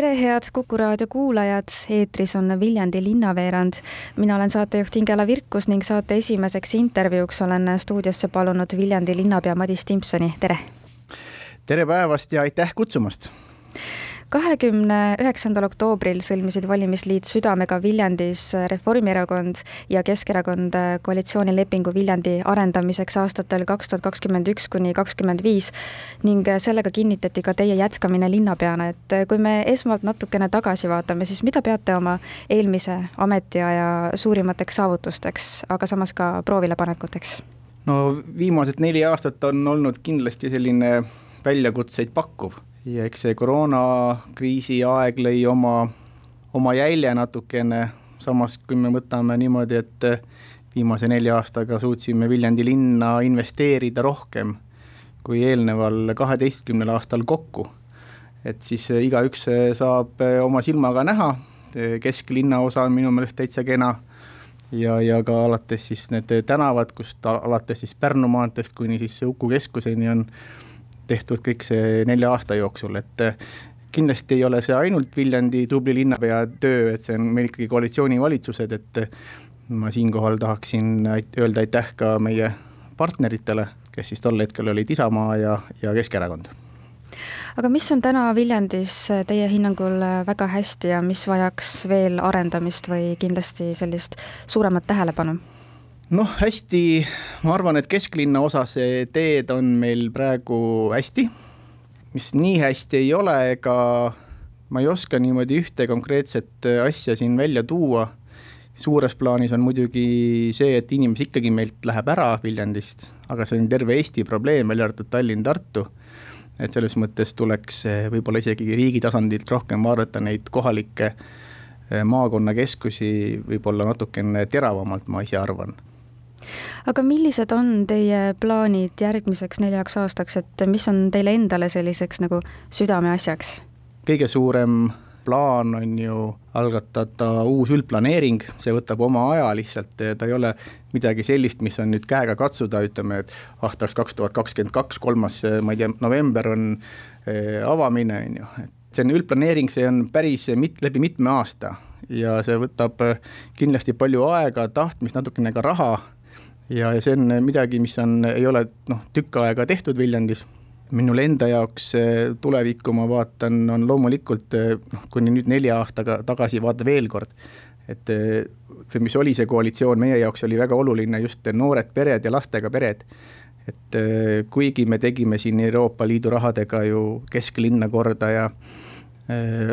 tere, head Kuku raadio kuulajad, eetris on Viljandi linnaveerand. mina olen saatejuht Ingela Virkus ning saate esimeseks intervjuuks olen stuudiosse palunud Viljandi linnapea Madis Timpsoni, tere! tere päevast ja aitäh kutsumast! Kahekümne üheksandal oktoobril sõlmisid valimisliit Südamega Viljandis Reformierakond ja Keskerakond koalitsioonilepingu Viljandi arendamiseks aastatel kaks tuhat kakskümmend üks kuni kakskümmend viis ning sellega kinnitati ka teie jätkamine linnapeana, et kui me esmalt natukene tagasi vaatame, siis mida peate oma eelmise ametiaja suurimateks saavutusteks, aga samas ka proovilepanekuteks? no viimased neli aastat on olnud kindlasti selline väljakutseid pakkuv ja eks see koroonakriisi aeg lõi oma, oma jälje natukene, samas kui me võtame niimoodi, et viimase nelja aastaga suutsime Viljandi linna investeerida rohkem kui eelneval kaheteistkümnel aastal kokku. et siis igaüks saab oma silmaga näha, kesklinna osa on minu meelest täitsa kena ja, ja ka alates siis need tänavad, kust alates siis Pärnu maanteest kuni siis Uku keskuseni on tehtud kõik see nelja aasta jooksul, et eh, kindlasti ei ole see ainult Viljandi tubli linnapea töö, et see on meil ikkagi koalitsioonivalitsused, et eh, ma siinkohal tahaksin öelda aitäh ka meie partneritele, kes siis tol hetkel olid Isamaa ja, ja Keskerakond aga mis on täna Viljandis teie hinnangul väga hästi ja mis vajaks veel arendamist või kindlasti sellist suuremat tähelepanu? Noh, hästi, ma arvan, et kesklinna osas teed on meil praegu hästi. mis nii hästi ei ole, ega ma ei oska niimoodi ühte konkreetset asja siin välja tuua. suures plaanis on muidugi see, et inimesi ikkagi meilt läheb ära Viljandist, aga see on terve Eesti probleem, välja arvatud Tallinn, Tartu. et selles mõttes tuleks võib-olla isegi riigi tasandilt rohkem vaadata neid kohalikke maakonnakeskusi võib-olla natukene teravamalt, ma ise arvan aga millised on teie plaanid järgmiseks neljaks aastaks, et mis on teile endale selliseks nagu südameasjaks? kõige suurem plaan on ju algatada uus üldplaneering, see võtab oma aja lihtsalt, ta ei ole midagi sellist, mis on nüüd käega katsuda, ütleme, et aastaks kaks tuhat kakskümmend kaks, kolmas, ma ei tea, november on eh, avamine, on ju, et see on üldplaneering, see on päris mit-, läbi mitme aasta. Ja see võtab eh, kindlasti palju aega, tahtmist, natukene ka raha ja, ja see on midagi, mis on, ei ole noh, tükk aega tehtud Viljandis minul enda jaoks tulevikku ma vaatan, on loomulikult noh, kuni nüüd nelja aastaga tagasi vaata veel kord, et see, mis oli see koalitsioon, meie jaoks oli väga oluline just noored pered ja lastega pered. et kuigi me tegime siin Euroopa Liidu rahadega ju kesklinna korda ja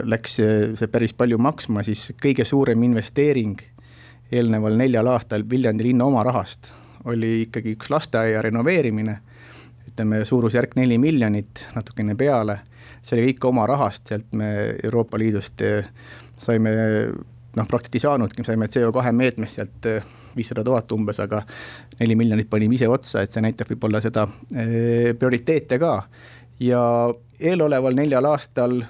läks see päris palju maksma, siis kõige suurem investeering eelneval neljal aastal Viljandi linna oma rahast oli ikkagi üks lasteaia renoveerimine, ütleme suurusjärk neli miljonit, natukene peale, see oli kõik oma rahast, sealt me Euroopa Liidust eh, saime noh, praktiliselt ei saanudki, saime CO2 meetmest sealt eh, viissada tuhat umbes, aga neli miljonit panime ise otsa, et see näitab võib-olla seda e, prioriteete ka. ja eeloleval neljal aastal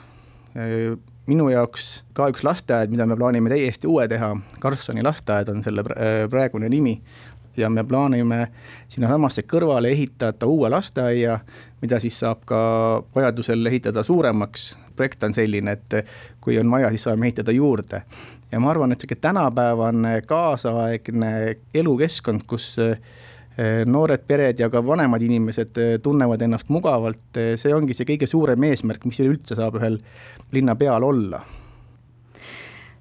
minu jaoks ka üks lasteaed, mida me plaanime täiesti uue teha, Karlssoni lasteaed on selle praegune nimi, ja me plaanime sinnasamasse kõrvale ehitada uue lasteaia, mida siis saab ka vajadusel ehitada suuremaks. projekt on selline, et kui on vaja, siis saame ehitada juurde. ja ma arvan, et sihuke tänapäevane kaasaegne elukeskkond, kus eh, noored pered ja ka vanemad inimesed eh, tunnevad ennast mugavalt, eh, see ongi see kõige suurem eesmärk, mis üleüldse saab ühel linnapeal olla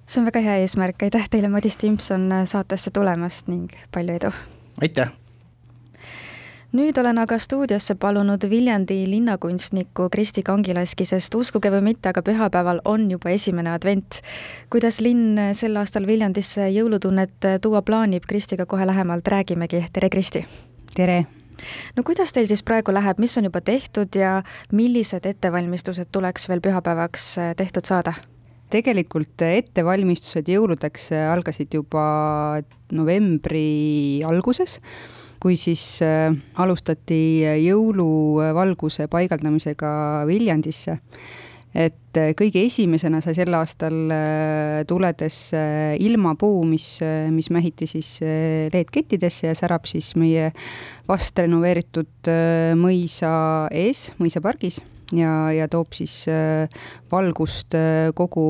see on väga hea eesmärk, aitäh teile, Madis Timson, saatesse tulemast ning palju edu! aitäh! nüüd olen aga stuudiosse palunud Viljandi linnakunstnikku Kristi Kangilaski, sest uskuge või mitte, aga pühapäeval on juba esimene advent. kuidas linn sel aastal Viljandisse jõulutunnet tuua plaanib, Kristiga kohe lähemalt räägimegi, tere Kristi! tere! no kuidas teil siis praegu läheb, mis on juba tehtud ja millised ettevalmistused tuleks veel pühapäevaks tehtud saada? Tegelikult ettevalmistused jõuludeks algasid juba novembri alguses, kui siis alustati jõuluvalguse paigaldamisega Viljandisse. Et äh, kõige esimesena sai sel aastal äh, tuledes äh, ilmapuu, mis, mis mähiti siis LED-kettidesse ja särab siis meie vast renoveeritud mõisa ees, mõisapargis ja, ja toob siis valgust kogu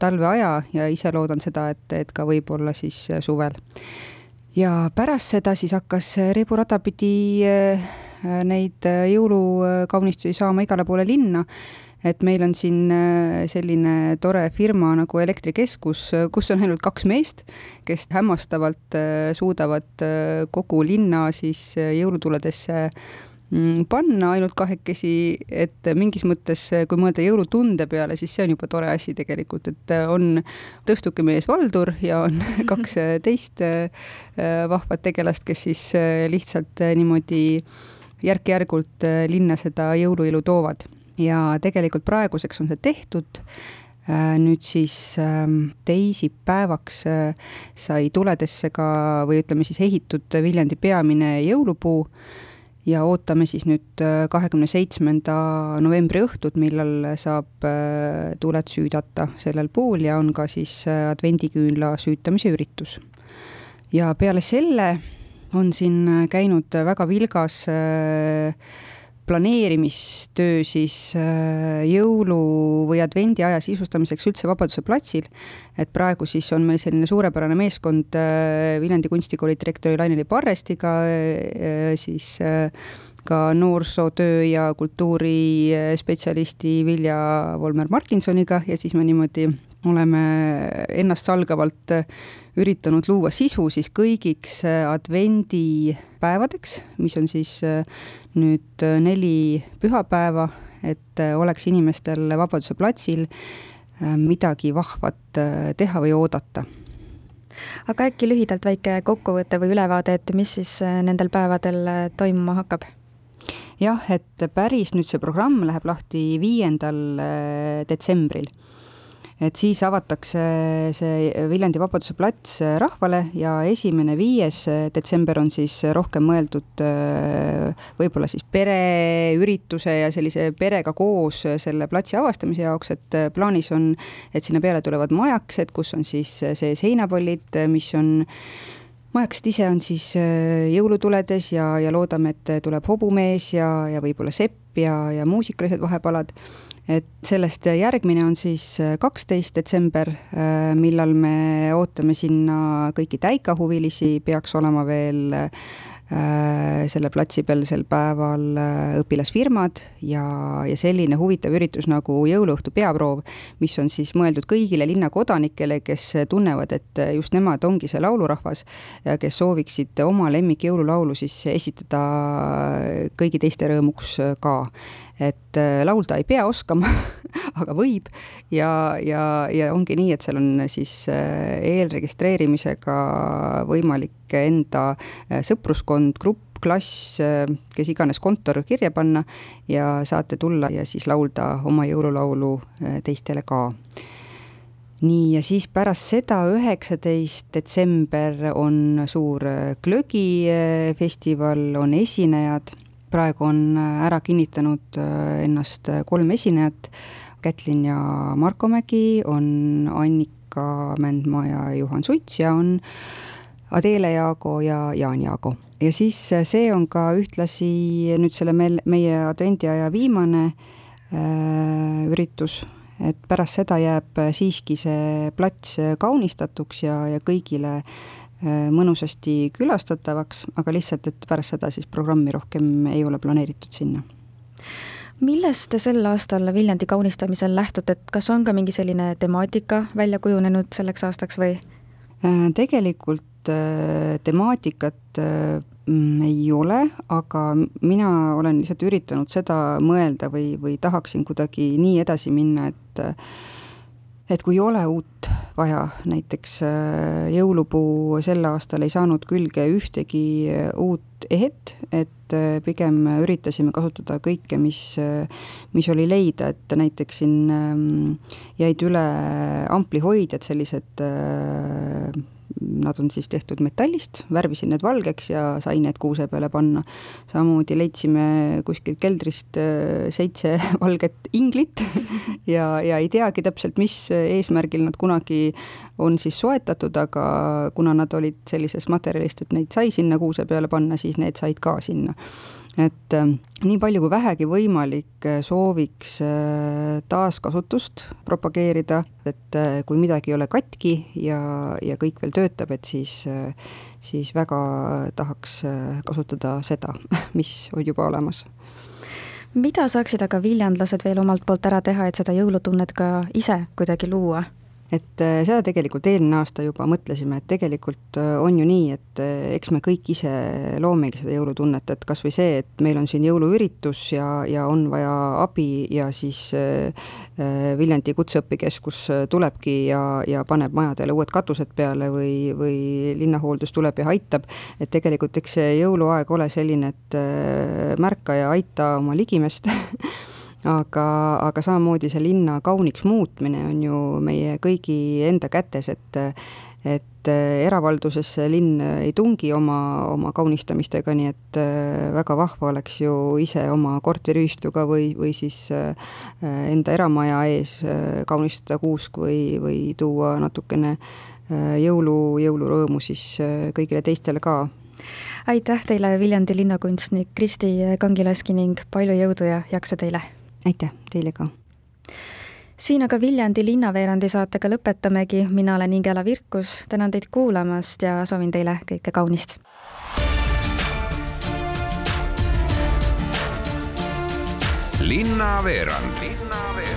talveaja ja ise loodan seda, et, et ka võib-olla siis suvel. ja pärast seda siis hakkas Rebu rada pidi neid jõulukaunistusi saama igale poole linna et meil on siin äh, selline tore firma nagu Elektrikeskus, kus on ainult kaks meest, kes hämmastavalt äh, suudavad äh, kogu linna siis jõulutuledesse panna ainult kahekesi, et mingis mõttes, kui mõelda jõulutunde peale, siis see on juba tore asi tegelikult, et on tõstukimees Valdur ja on kaks teist vahvat tegelast, kes siis lihtsalt niimoodi järk-järgult linna seda jõuluilu toovad. Ja tegelikult praeguseks on see tehtud. Äh, nüüd siis ähm, teisipäevaks äh, sai tuledesse ka või ütleme siis ehitud Viljandi peamine jõulupuu ja ootame siis nüüd äh, kahekümne seitsmenda novembri õhtut, millal saab tuled süüdata sellel puul ja on ka siis advendiküünla süütamise üritus. ja peale selle on siin käinud väga vilgas äh, planeerimistöö siis äh, jõulu- või advendiaja sisustamiseks üldse Vabaduse platsil. et praegu siis on meil selline suurepärane meeskond äh, Viljandi kunstikooli direktori Laineli Parrestiga, äh, siis ka noorsootöö ja kultuurispetsialisti Vilja Volmer Martinsoniga ja siis me niimoodi oleme ennastsalgavalt üritanud luua sisu siis kõigiks advendipäevadeks, mis on siis nüüd äh, neli pühapäeva, et äh, oleks inimestel Vabaduse platsil äh, midagi vahvat teha või oodata aga äkki lühidalt väike kokkuvõte või ülevaade, et mis siis nendel päevadel toimuma hakkab? jah, et päris nüüd see programm läheb lahti viiendal detsembril et siis avatakse see Viljandi Vabaduse plats rahvale ja esimene, viies detsember on siis rohkem mõeldud äh, võib-olla siis pereürituse ja sellise perega koos selle platsi avastamise jaoks, et plaanis on, et sinna peale tulevad majakesed, kus on siis sees heinapallid, mis on majakesed ise on siis äh, jõulutuledes ja, ja loodame, et tuleb hobumees ja, ja võib-olla sepp ja, ja muusikalised vahepalad. Et sellest järgmine on siis äh, kaksteist detsember, äh, millal me ootame sinna kõiki täikahuvilisi, peaks olema veel äh, selle platsi peal sel päeval õpilasfirmad ja, ja selline huvitav üritus nagu jõuluõhtu peaproov, mis on siis mõeldud kõigile linnakodanikele, kes tunnevad, et just nemad ongi see laulurahvas ja kes sooviksid oma lemmikjõululaulu siis esitada kõigi teiste rõõmuks ka. Et äh, laulda ei pea oskama aga võib. Ja, ja, ja ongi nii, et seal on siis äh, eelregistreerimisega võimalik enda äh, sõpruskond, grupp, klass, kes iganes kontor kirja panna ja saate tulla ja siis laulda oma jõululaulu teistele ka. Nii, ja siis pärast seda, üheksateist detsember on suur glögifestival, on esinejad. Praegu on äh, ära kinnitanud äh, ennast äh, kolm esinejat, Kätlin ja Marko Mägi, on Annika Mändmaa ja Juhan Suits ja on Adele Jaago ja Jaan Jaago. ja siis see on ka ühtlasi nüüd selle meil, meie advendiaja viimane äh, üritus, et pärast seda jääb siiski see plats kaunistatuks ja, ja kõigile äh, Äh, mõnusasti külastatavaks, aga lihtsalt, et pärast seda siis programmi rohkem ei ole planeeritud sinna. Millest te sel aastal Viljandi kaunistamisel lähtute, et kas on ka mingi selline temaatika välja kujunenud selleks aastaks või? Äh, tegelikult äh, temaatikat mm, ei ole, aga mina olen lihtsalt üritanud seda mõelda või, või tahaksin kuidagi nii edasi minna, et et kui ei ole uut vaja, näiteks äh, jõulupuu sel aastal ei saanud külge ühtegi äh, uut ehet, et äh, pigem üritasime kasutada kõike, mis, mis oli leida, et näiteks siin ähm, jäid üle amplihoidjad, sellised nad on siis tehtud metallist, värvisin need valgeks ja sain need kuuse peale panna. samamoodi leidsime kuskilt keldrist seitse valget inglit ja, ja ei teagi täpselt, mis eesmärgil nad kunagi on siis soetatud, aga kuna nad olid sellisest materjalist, et neid sai sinna kuuse peale panna, siis need said ka sinna et äh, nii palju kui vähegi võimalik, äh, sooviks äh, taaskasutust propageerida, et kui midagi ei ole katki ja, ja kõik veel töötab, et siis, siis väga tahaks kasutada seda, mis on juba olemas mida saaksid aga viljandlased veel omalt poolt ära teha, et seda jõulutunnet ka ise kuidagi luua? Et äh, seda tegelikult eelmine aasta juba mõtlesime, et tegelikult äh, on ju nii, et äh, eks me kõik ise loomegi seda jõulutunnet, et kas või see, et meil on siin jõuluüritus ja, ja on vaja abi ja siis Viljandi Kutseõppekeskus tulebki ja, ja paneb majadele uued katused peale või, või linnahooldus tuleb ja aitab, et tegelikult eks see jõuluaeg ole selline, et märka ja aita oma ligimest aga, aga samamoodi see linna kauniks muutmine on ju meie kõigi enda kätes, et et eravaldusesse linn ei tungi oma, oma kaunistamistega, nii et äh, väga vahva oleks ju ise oma korteriühistuga või, või siis äh, enda eramaja ees äh, kaunistada kuusk või, või tuua natukene jõulu, jõulurõõmu siis kõigile teistele ka aitäh teile, Viljandi linnakunstnik Kristi Kangilaski ning palju jõudu ja jaksu teile! Aitäh teile ka! siin aga Viljandi linnaveerandi saatega lõpetamegi, mina olen Ingela Virkus, tänan teid kuulamast ja soovin teile kõike kaunist! linnaveerand Linnaveerand